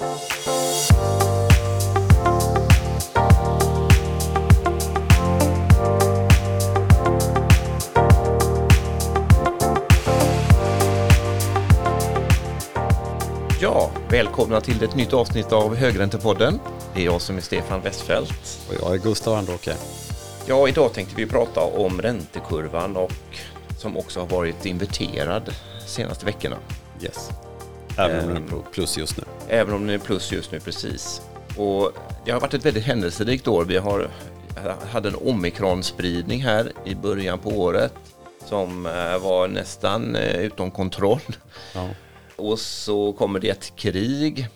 Ja, välkomna till ett nytt avsnitt av Högräntepodden. Det är jag som är Stefan Westfeldt. Och jag är Gustav Andråke. Ja, idag tänkte vi prata om räntekurvan och som också har varit inverterad de senaste veckorna. Yes. Även om den Ehm. är plus just nu. Även om den är plus just nu precis. Och det har varit ett väldigt händelserikt år. Vi har, hade en omikronspridning här i början på året som eh, var nästan eh, utom kontroll. Ja. Och så kommer det ett krig.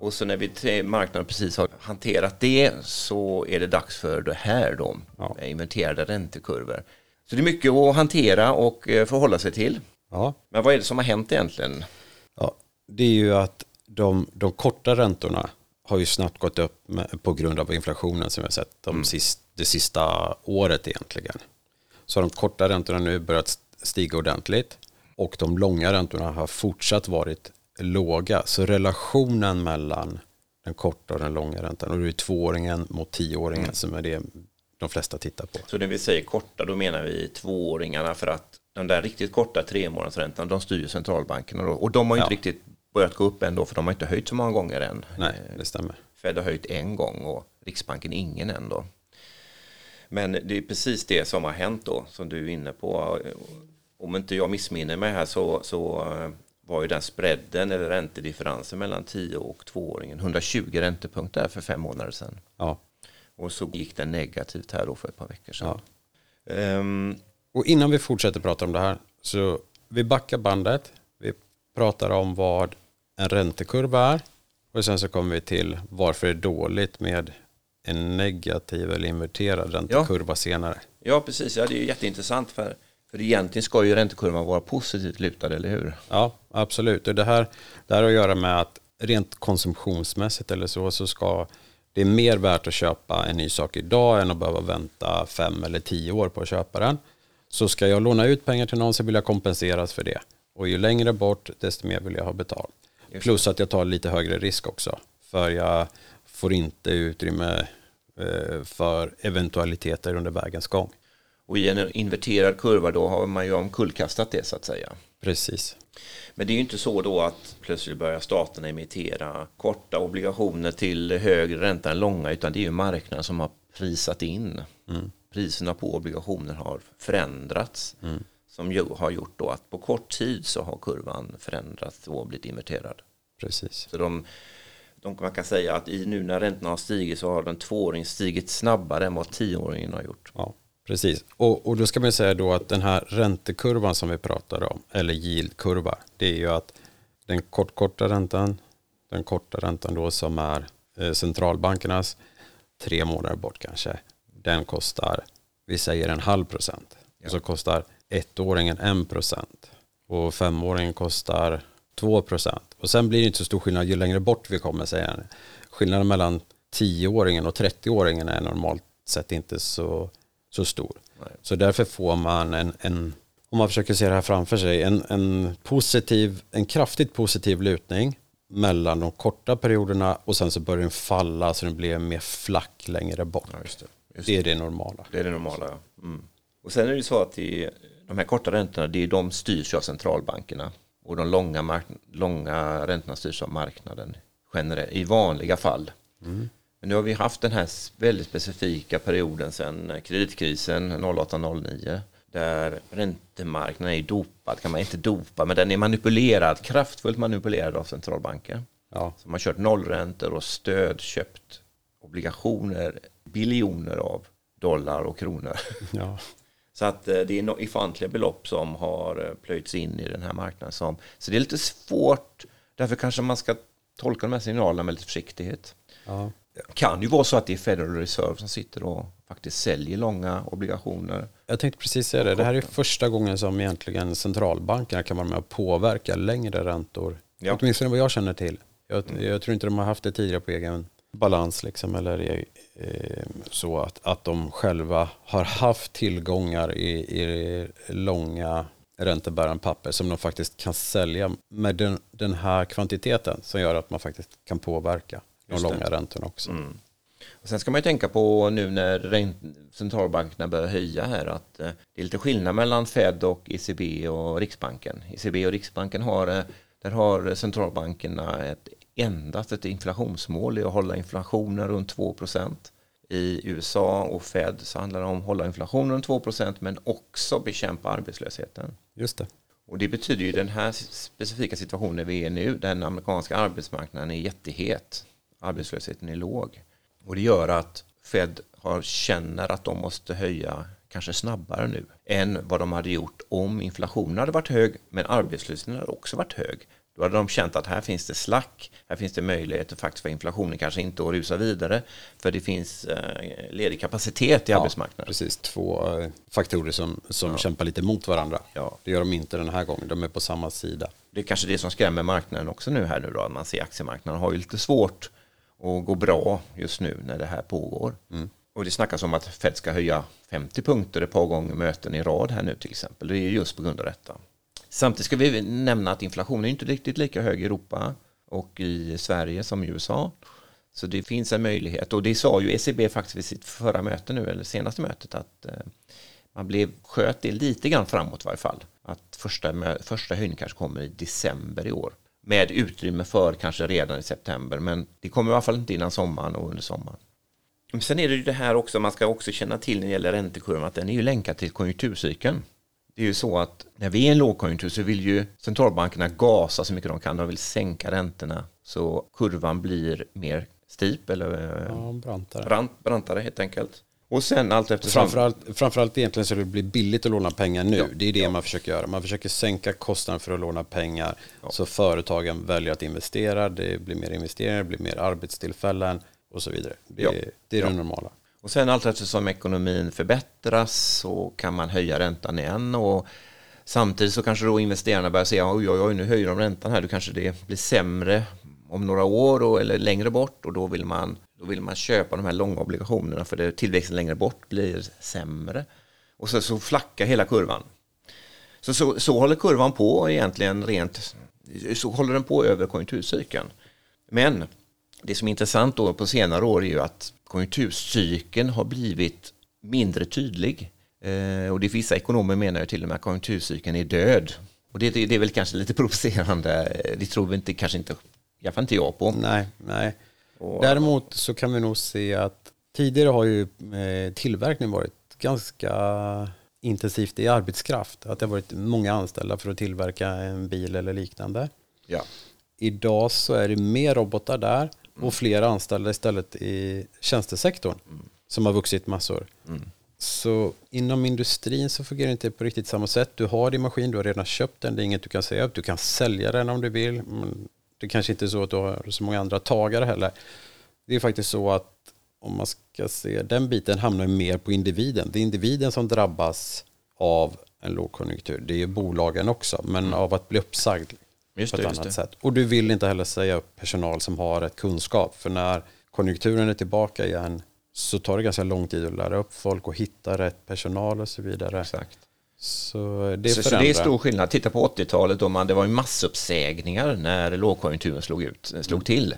Och så när vi marknaden precis har hanterat det så är det dags för det här då. Ja. med Inverterade räntekurvor. Så det är mycket att hantera och eh, förhålla sig till. Ja. Men vad är det som har hänt egentligen? Det är ju att de, de korta räntorna har ju snabbt gått upp med, på grund av inflationen som vi har sett de sist, det sista året egentligen. Så de korta räntorna nu börjat stiga ordentligt och de långa räntorna har fortsatt varit låga. Så relationen mellan den korta och den långa räntan och det är tvååringen mot tioåringen som är det de flesta tittar på. Så när vi säger korta då menar vi tvååringarna för att de där riktigt korta tremånadersräntan de styr centralbankerna då. Och de har ju inte Ja. riktigt börjat gå upp än då för de har inte höjt så många gånger än. Nej, det stämmer. Fed har höjt en gång och Riksbanken ingen än då. Men det är precis det som har hänt då som du är inne på. Om inte jag missminner mig här så, så eh, var ju den spreaden eller räntedifferensen mellan 10 och 2-åringen 120 räntepunkter för fem månader sedan. Ja. Och så gick den negativt här då för ett par veckor sedan. Ja. Ehm, Och innan vi fortsätter prata om det här så vi backar bandet. Vi pratar om vad en räntekurva är och sen så kommer vi till varför det är dåligt med en negativ eller inverterad räntekurva senare. ja, precis. Ja, det är ju jätteintressant för, för egentligen ska ju räntekurvan vara positivt lutad, eller hur? Ja, absolut. Och det här, det här har att göra med att rent konsumtionsmässigt eller så, så ska det är mer värt att köpa en ny sak idag än att behöva vänta fem eller tio år på att köpa den. Så ska jag låna ut pengar till någon så vill jag kompenseras för det. Och ju längre bort, desto mer vill jag ha betalt. Plus att jag tar lite högre risk också. För jag får inte utrymme eh, för eventualiteter under vägens gång. Och i en inverterad kurva då har man ju omkullkastat det så att säga. Precis. Men det är ju inte så då att plötsligt börjar staterna emittera korta obligationer till högre ränta än långa utan det är ju marknaden som har prisat in. Priserna på obligationer har förändrats som ju har gjort då att på kort tid så har kurvan förändrats och blivit inverterad. Precis. Så de, de, man kan säga att i, nu när räntorna har stigit så har den tvååringen stigit snabbare än vad tioåringen har gjort. Ja, precis. Och, och då ska man säga då att den här räntekurvan som vi pratar om, eller yieldkurva, det är ju att den kort, korta räntan, den korta räntan då som är eh, centralbankernas, tre månader bort kanske, den kostar, vi säger en halv procent. Och så kostar ettåringen en procent. Och femåringen kostar två procent. Och sen blir det inte så stor skillnad ju längre bort vi kommer säga. Skillnaden mellan tioåringen och 30-åringen är normalt sett inte så, så stor. Nej. Så därför får man en, en, om man försöker se det här framför sig, en, en positiv, en kraftigt positiv lutning mellan de korta perioderna och sen så börjar den falla så den blir mer flack längre bort. Ja, just det. Just Det är det normala. Det är det normala. Ja. Mm. Och sen är det så att det, de här korta räntorna, det är de styrs av centralbankerna. Och de långa, mark- långa räntorna styrs av marknaden generellt, i vanliga fall. Men nu har vi haft den här väldigt specifika perioden sedan kreditkrisen 08-09 där räntemarknaden är dopad, kan man inte dopa, men den är manipulerad, kraftfullt manipulerad av centralbanker. Ja, Som har kört nollräntor och stödköpt obligationer, biljoner av dollar och kronor. ja, Så att eh, det är ofantliga belopp som har eh, plöjts in i den här marknaden. Som, så det är lite svårt, därför kanske man ska tolka de här signalerna med lite försiktighet. ja. Det kan ju vara så att det är Federal Reserve som sitter och faktiskt säljer långa obligationer. Jag tänkte precis säga det. Det här är första gången som egentligen centralbankerna kan vara med och påverka längre räntor. Ja. Åtminstone vad jag känner till. Jag, jag tror inte de har haft det tidigare på egen balans liksom, eller så att, att de själva har haft tillgångar i, i långa räntebärande papper som de faktiskt kan sälja med den, den här kvantiteten som gör att man faktiskt kan påverka de långa räntorna också. Mm. Och sen ska man ju tänka på nu när centralbankerna börjar höja här att eh, det är lite skillnad mellan Fed och ECB och Riksbanken. ECB och Riksbanken har, eh, där har centralbankerna ett, endast ett inflationsmål i att hålla inflationen runt 2% I USA och Fed så handlar det om att hålla inflationen runt 2% men också bekämpa arbetslösheten. Just det. Och det betyder ju den här specifika situationen vi är nu, den amerikanska arbetsmarknaden är jättehet, arbetslösheten är låg. Och det gör att Fed har, känner att de måste höja kanske snabbare nu än vad de hade gjort om inflationen hade varit hög men arbetslösheten hade också varit hög. Då hade de känt att här finns det slack, här finns det möjligheter faktiskt för inflationen kanske inte att rusa vidare för det finns eh, ledig kapacitet i arbetsmarknaden. Precis, två eh, faktorer som, som kämpar lite mot varandra. Ja. Det gör de inte den här gången, de är på samma sida. det är kanske det som skrämmer marknaden också nu här nu då. Man ser aktiemarknaden har ju lite svårt att gå bra just nu när det här pågår. Och det snackas om att Fed ska höja 50 punkter ett par gånger möten i rad här nu till exempel. Det är just på grund av detta. Samtidigt ska vi nämna att inflationen är inte riktigt lika hög i Europa och i Sverige som i USA. Så det finns en möjlighet och det sa ju ECB faktiskt vid sitt förra möte nu eller senaste mötet att eh, man blev, sköt det lite grann framåt i varje fall. Att första, första höjningen kanske kommer i december i år. Med utrymme för kanske redan i september. Men det kommer i alla fall inte innan sommaren och under sommaren. Men sen är det ju det här också, man ska också känna till när det gäller räntekurvan, att den är ju länkad till konjunkturcykeln. Det är ju så att när vi är i en lågkonjunktur så vill ju centralbankerna gasa så mycket de kan. De vill sänka räntorna så kurvan blir mer steep eller eh, Ja, brantare. brant, brantare helt enkelt. Och sen allt eftersom... Framförallt, framförallt egentligen så det blir billigt att låna pengar nu. Ja, det är det man försöker göra. Man försöker sänka kostnaden för att låna pengar. Så företagen väljer att investera. Det blir mer investeringar, det blir mer arbetstillfällen och så vidare. Det, Ja, det är ja. det normala. Och sen allt eftersom ekonomin förbättras så kan man höja räntan igen och samtidigt så kanske då investerarna börjar säga oj, oj, oj, nu höjer de räntan här, då kanske det blir sämre om några år och, eller längre bort och då vill, man, då vill man köpa de här långa obligationerna för det, tillväxten längre bort blir sämre. Och så, så flackar hela kurvan. Så, så, så håller kurvan på egentligen rent, så håller den på över konjunkturcykeln. Men det som är intressant då på senare år är ju att konjunkturcykeln har blivit mindre tydlig. Eh, och det vissa ekonomer menar ju till och med att konjunkturcykeln är död. Och det, det, det är väl kanske lite provocerande. Det tror vi inte, kanske inte, i alla fall inte jag på. Nej, nej. Och- Däremot så kan vi nog se att tidigare har ju eh, tillverkning varit ganska intensivt i arbetskraft. Att det har varit många anställda för att tillverka en bil eller liknande. Ja. Idag så är det mer robotar där och fler anställda istället i tjänstesektorn som har vuxit massor. Så inom industrin så fungerar det inte på riktigt samma sätt. Du har din maskin, du har redan köpt den, det är inget du kan säga upp. Du kan sälja den om du vill. Men det kanske inte är så att du har så många andra tagare heller. Det är faktiskt så att om man ska se, den biten hamnar mer på individen. Det är individen som drabbas av en lågkonjunktur. Det är bolagen också, men av att bli uppsagd Just på det, ett just annat det. sätt. Och du vill inte heller säga upp personal som har rätt kunskap. För när konjunkturen är tillbaka igen så tar det ganska lång tid att lära upp folk och hitta rätt personal och så vidare. Exakt. Så det Så, så det är stor skillnad. Titta på 80-talet då man, det var ju massuppsägningar när lågkonjunkturen slog, ut, slog till.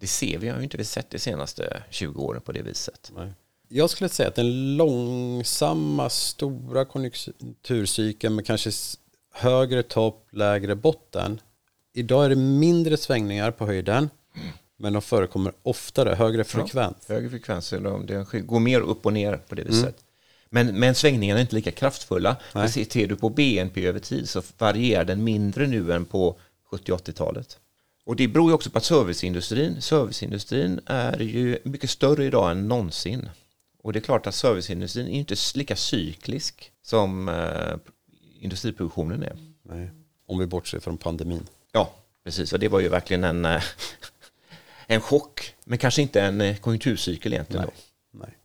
Det ser vi, har ju inte vi sett de senaste 20 åren på det viset. Nej. Jag skulle säga att den långsamma, stora konjunkturcykeln med kanske högre topp, lägre botten. Idag är det mindre svängningar på höjden, men de förekommer oftare, högre frekvens. Högre frekvenser, de- det sk- går mer upp och ner på det viset. Men, men svängningarna är inte lika kraftfulla. För Ser du på BNP över tid så varierar den mindre nu än på 70-80-talet. Och det beror ju också på att serviceindustrin, serviceindustrin är ju mycket större idag än någonsin. Och det är klart att serviceindustrin är inte lika cyklisk som eh, industriproduktionen är. Nej. Om vi bortser från pandemin. Ja, precis. Och det var ju verkligen en, eh, en chock. Men kanske inte en eh, konjunkturcykel egentligen. Då. Nej.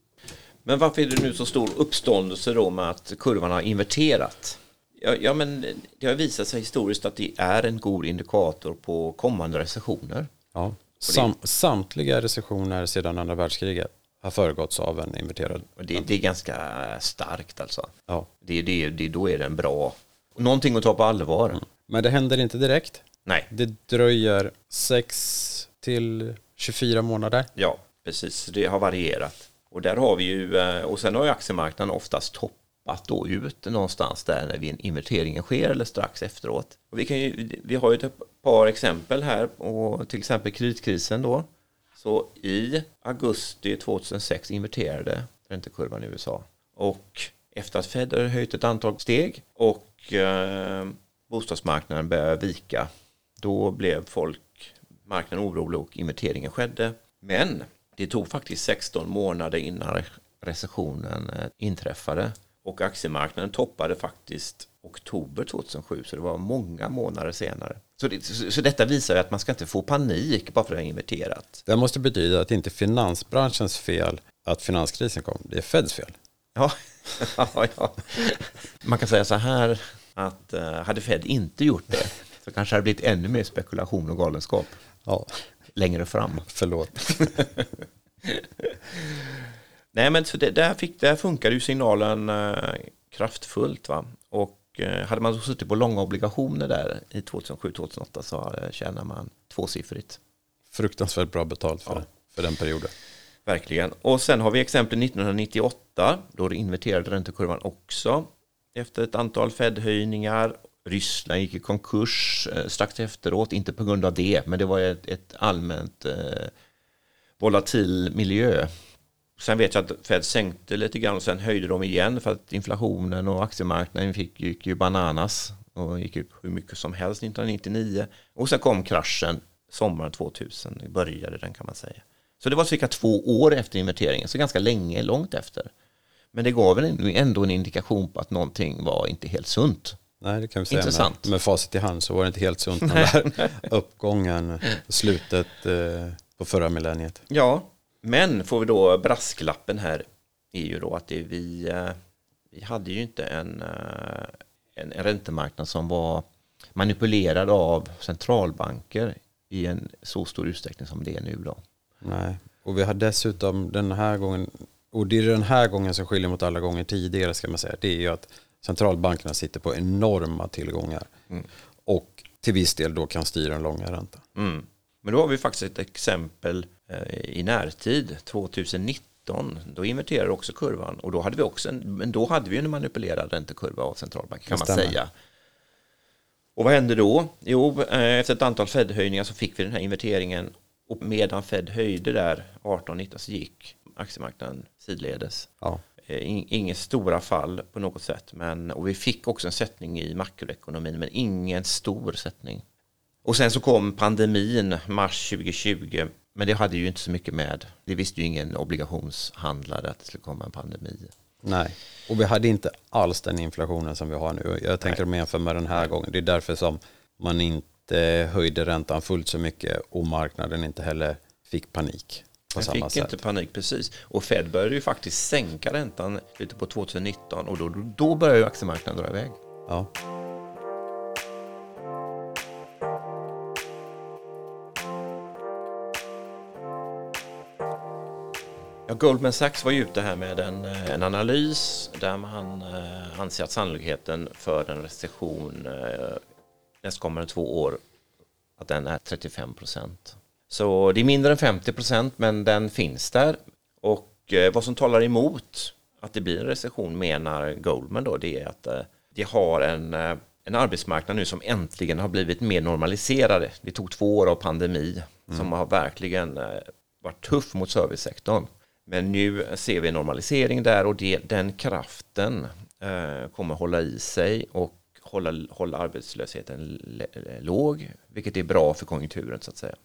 Men varför är det nu så stor uppståndelse då med att kurvan har inverterat? Ja, ja, men det har visat sig historiskt att det är en god indikator på kommande recessioner. Ja. Sam, samtliga recessioner sedan andra världskriget har föregåtts av en inverterad. Och det, det är ganska starkt alltså. Ja. Det, det, det, då är den bra. Någonting att ta på allvar. Mm. Men det händer inte direkt. Nej. Det dröjer 6 till 24 månader. Ja, precis. Det har varierat. Och där har vi ju, eh, och sen har ju aktiemarknaden oftast toppat då ut någonstans där när inverteringen sker eller strax efteråt. Och vi, kan ju, vi har ju ett par exempel här och till exempel kreditkrisen då. Så i augusti 2006 inverterade räntekurvan i USA och efter att Fed har höjt ett antal steg och eh, bostadsmarknaden började vika då blev folk, marknaden orolig och inverteringen skedde. Men det tog faktiskt 16 månader innan recessionen eh, inträffade och aktiemarknaden toppade faktiskt oktober 2007 så det var många månader senare. Så, det, så, så detta visar att man ska inte få panik bara för att det har inverterat. Det måste betyda att det inte är finansbranschens fel att finanskrisen kom, det är Feds fel. Ja, ja, ja. man kan säga så här att uh, hade Fed inte gjort det så kanske det hade blivit ännu mer spekulation och galenskap. Ja. Längre fram. Förlåt. Nej men så det, där, fick, där funkade ju signalen uh, kraftfullt. Va? Och hade man suttit på långa obligationer där i 2007-2008 så uh, tjänar man tvåsiffrigt. Fruktansvärt bra betalt för, ja. för den perioden. Verkligen. Och sen har vi exempel 1998 då inverterade räntekurvan också efter ett antal Fed-höjningar Ryssland gick i konkurs eh, strax efteråt, inte på grund av det, men det var ett, ett allmänt eh, volatil miljö. Sen vet jag att Fed sänkte lite grann och sen höjde de igen för att inflationen och aktiemarknaden fick, gick ju bananas och gick upp hur mycket som helst 1999. Och sen kom kraschen sommaren 2000, började den kan man säga. Så det var cirka två år efter inverteringen, så ganska länge, långt efter. Men det gav väl ändå en indikation på att någonting var inte helt sunt. Nej, det kan vi säga. Intressant. Med, med facit i hand så var det inte helt sunt den där uppgången, slutet eh, på förra millenniet. Ja, men får vi då brasklappen här är ju då att det vi, eh, vi hade ju inte en, eh, en, en räntemarknad som var manipulerad av centralbanker i en så stor utsträckning som det är nu då. Nej, och vi har dessutom den här gången, och det är den här gången som skiljer mot alla gånger tidigare ska man säga, det är ju att centralbankerna sitter på enorma tillgångar mm. och till viss del då kan styra den långa räntan. Mm. Men då har vi faktiskt ett exempel eh, i närtid, 2019, då inverterade också kurvan och då hade vi också en, men då hade vi en manipulerad räntekurva av centralbanken kan man säga. Och vad hände då? Jo, eh, efter ett antal Fed-höjningar så fick vi den här inverteringen och medan Fed höjde där 18-19 så gick aktiemarknaden sidledes. Ja. Eh, inga stora fall på något sätt. Men, och vi fick också en sättning i makroekonomin men ingen stor sättning. Och sen så kom pandemin mars 2020 men det hade ju inte så mycket med. Det visste ju ingen obligationshandlare att det skulle komma en pandemi. Nej, och vi hade inte alls den inflationen som vi har nu. Jag tänker om jämför med den här gången. Det är därför som man inte höjde räntan fullt så mycket och marknaden inte heller fick panik. På samma fick sätt. inte panik precis. Och Fed började ju faktiskt sänka räntan lite på 2019 och då, då började ju aktiemarknaden dra iväg. Ja. Ja, Goldman Sachs var ju ute här med en, eh, en analys där man eh, anser att sannolikheten för en recession eh, nästkommande två år att den är 35 procent. Så det är mindre än 50 procent men den finns där. Och eh, vad som talar emot att det blir en recession menar Goldman då det är att eh, det har en, eh, en arbetsmarknad nu som äntligen har blivit mer normaliserade. Det tog två år av pandemi mm. som har verkligen varit tuff mot servicesektorn. Men nu ser vi en normalisering där och det, den kraften eh, kommer hålla i sig och hålla, hålla arbetslösheten låg, vilket är bra för konjunkturen så att säga.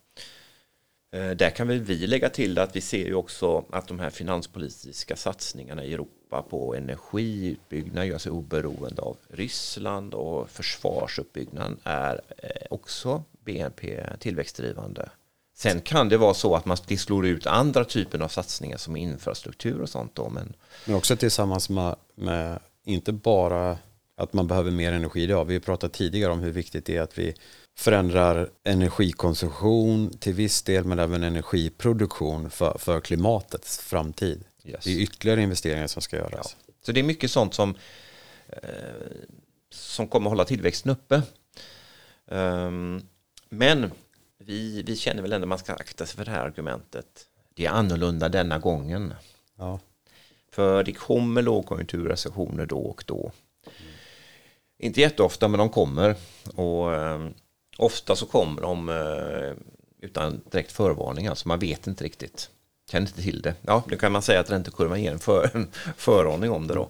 Eh, där kan vi, vi lägga till att vi ser ju också att de här finanspolitiska satsningarna i Europa på energiutbyggnad gör sig oberoende av Ryssland och försvarsuppbyggnaden är eh, också BNP tillväxtdrivande. Sen kan det vara så att man slår ut andra typer av satsningar som infrastruktur och sånt då. Men, men också tillsammans med, med inte bara att man behöver mer energi. Har vi pratat tidigare om hur viktigt det är att vi förändrar energikonsumtion till viss del men även energiproduktion för, för klimatets framtid. Yes. Det är ytterligare investeringar som ska göras. Ja. Så det är mycket sånt som eh, som kommer hålla tillväxten uppe. Um, men vi, vi känner väl ändå att man ska akta sig för det här argumentet. Det är annorlunda denna gången. Ja. För det kommer lågkonjunkturrecessioner då och då. Mm. Inte jätteofta, men de kommer. Och um, ofta så kommer de uh, utan direkt förvarning. Alltså man vet inte riktigt. Känner inte till det. Ja, nu kan man säga att räntekurvan ger en, för, en förvarning om det då.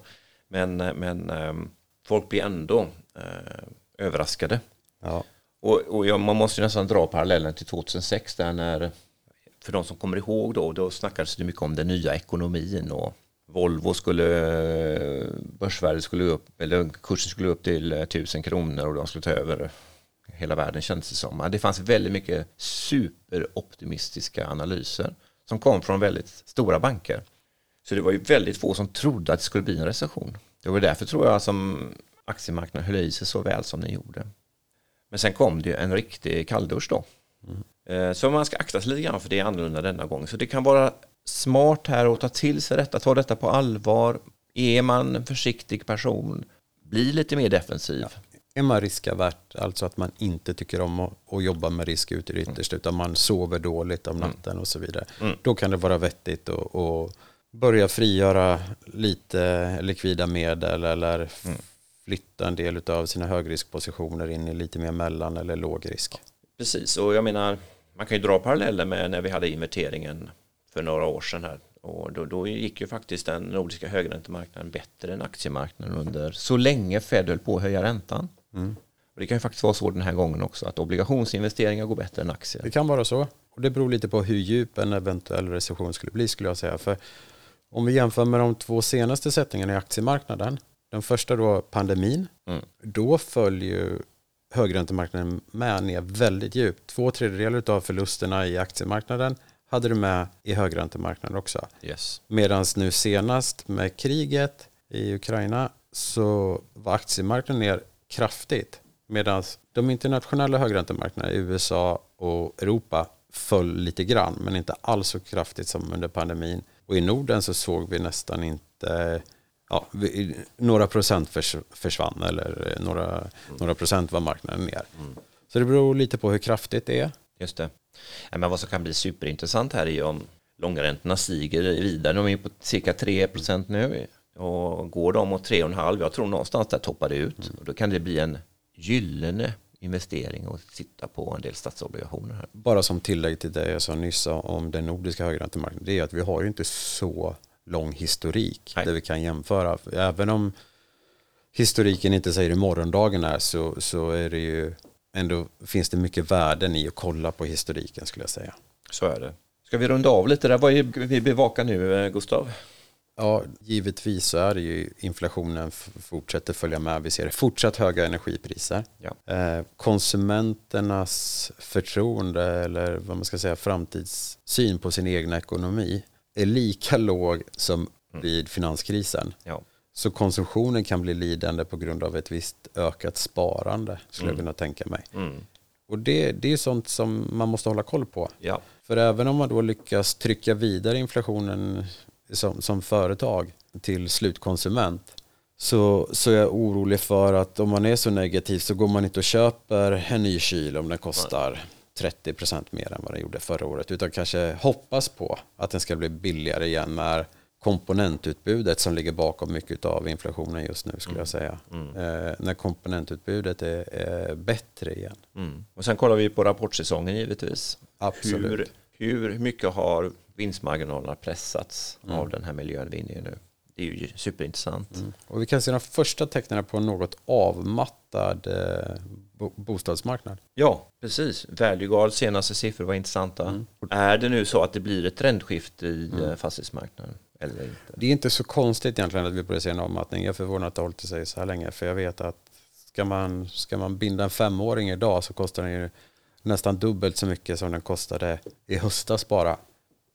Men, men um, folk blir ändå uh, överraskade. Ja. Och, och ja, man måste ju nästan dra parallellen till 2006 där när, för de som kommer ihåg då, då snackades det mycket om den nya ekonomin och Volvo skulle, börsvärdet skulle upp, eller kursen skulle upp till eh, 1000 kronor och de skulle ta över hela världen kändes det som. Det fanns väldigt mycket superoptimistiska analyser som kom från väldigt stora banker. Så det var ju väldigt få som trodde att det skulle bli en recession. Det var därför tror jag som aktiemarknaden höll i sig så väl som den gjorde. Men sen kom det ju en riktig kalldusch då. Mm. Så man ska akta sig lite grann för det är annorlunda denna gång. Så det kan vara smart här att ta till sig detta, ta detta på allvar. Är man en försiktig person, bli lite mer defensiv. Ja. Är man riskavärt, alltså att man inte tycker om att, jobba med risk ut i det yttersta, mm. utan man sover dåligt om mm. natten mm. och så vidare. Mm. Då kan det vara vettigt att, att börja frigöra lite likvida medel eller mm flytta en del av sina högriskpositioner in i lite mer mellan eller låg risk. Precis, och jag menar, man kan ju dra paralleller med när vi hade inverteringen för några år sedan här. Och då, då gick ju faktiskt den nordiska högräntemarknaden bättre än aktiemarknaden under så länge Fed höll på att höja räntan. Mm. Och det kan ju faktiskt vara så den här gången också, att obligationsinvesteringar går bättre än aktier. Det kan vara så. Och det beror lite på hur djup en eventuell recession skulle bli skulle jag säga. För om vi jämför med de två senaste sättningarna i aktiemarknaden den första då pandemin. Mm. Då följer högräntemarknaden med ner väldigt djupt. Två tredjedelar av förlusterna i aktiemarknaden hade du med i högräntemarknaden också. Yes. Medan nu senast med kriget i Ukraina så var aktiemarknaden ner kraftigt. Medan de internationella högräntemarknaderna i USA och Europa föll lite grann men inte alls så kraftigt som under pandemin. Och i Norden så såg vi nästan inte ja, några procent försvann eller några, mm. några procent var marknaden ner. Mm. Så det beror lite på hur kraftigt det är. Just det. Men vad som kan bli superintressant här är ju om långräntorna stiger vidare. De är på cirka 3 procent nu och går de mot 3,5 jag tror någonstans där toppar det ut. Mm. Och då kan det bli en gyllene investering och sitta på en del statsobligationer. Här. Bara som tillägg till det jag sa nyss om den nordiska högräntemarknaden, det är att vi har ju inte så lång historik Nej. där vi kan jämföra. Även om historiken inte säger hur morgondagen är så, så är det ju ändå finns det mycket värden i att kolla på historiken skulle jag säga. Så är det. Ska vi runda av lite där? Vad är vi bevakar nu, eh, Gustav? Ja, givetvis så är det ju inflationen fortsätter följa med. Vi ser fortsatt höga energipriser. Ja. Eh, konsumenternas förtroende eller vad man ska säga framtidssyn på sin egna ekonomi är lika låg som mm. vid finanskrisen. Ja. Så konsumtionen kan bli lidande på grund av ett visst ökat sparande, skulle mm. jag kunna tänka mig. Mm. Och det, det är sånt som man måste hålla koll på. Ja. För även om man då lyckas trycka vidare inflationen som, som företag till slutkonsument så, så är jag orolig för att om man är så negativ så går man inte och köper en ny kyl om den kostar 30% mer än vad den gjorde förra året utan kanske hoppas på att den ska bli billigare igen när komponentutbudet som ligger bakom mycket av inflationen just nu skulle mm. jag säga. Mm. Eh, när komponentutbudet är, är bättre igen. Mm. Och sen kollar vi på rapportsäsongen givetvis. Absolut. Hur, hur mycket har vinstmarginalerna pressats mm. av den här miljön vi är inne i nu? Det är ju superintressant. Mm. Och vi kan se de första tecknen på en något avmattad bostadsmarknad. Ja, precis. Value senaste siffror var intressanta. Mm. Är det nu så att det blir ett trendskifte i mm. Eh, fastighetsmarknaden? Eller inte? Det är inte så konstigt egentligen att vi se en avmattning. Jag är förvånad att det har hållit sig så här länge. För jag vet att ska man, ska man binda en femåring idag så kostar den ju nästan dubbelt så mycket som den kostade i höstas bara.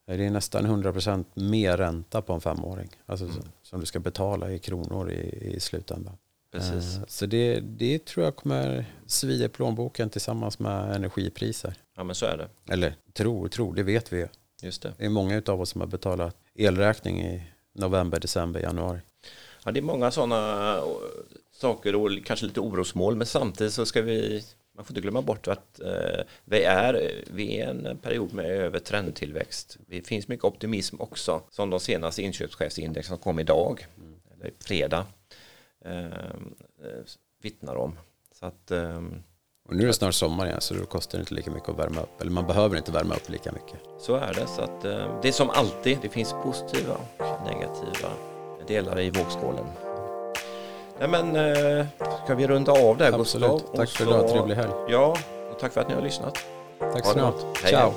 Det är nästan 100% mer ränta på en femåring. Alltså mm. som du ska betala i kronor i, i slutändan. Precis. Eh, så det, det tror jag kommer svida plånboken tillsammans med energipriser. Ja men så är det. Eller tror, tror, det vet vi Just det. Det är många av oss som har betalat elräkning i november, december, januari. Ja, det är många sådana eh, saker och kanske lite orosmål men samtidigt så ska vi man får inte glömma bort att eh, vi är vi är en period med över trendtillväxt. Det finns mycket optimism också som de senaste inköpschefsindex som kom idag, mm. eller fredag, eh, eh, vittnar om. Så att, eh, och nu är det snart sommar igen så då kostar det inte lika mycket att värma upp. Eller man behöver inte värma upp lika mycket. Så är det. Så att, eh, det är som alltid, det finns positiva och negativa delar i vågskålen. Nej men, eh, ska vi runda av där Absolut. Gustav? Tack för idag, trevlig helg. Ja, och tack för att ni har lyssnat. Tack så mycket. Ciao.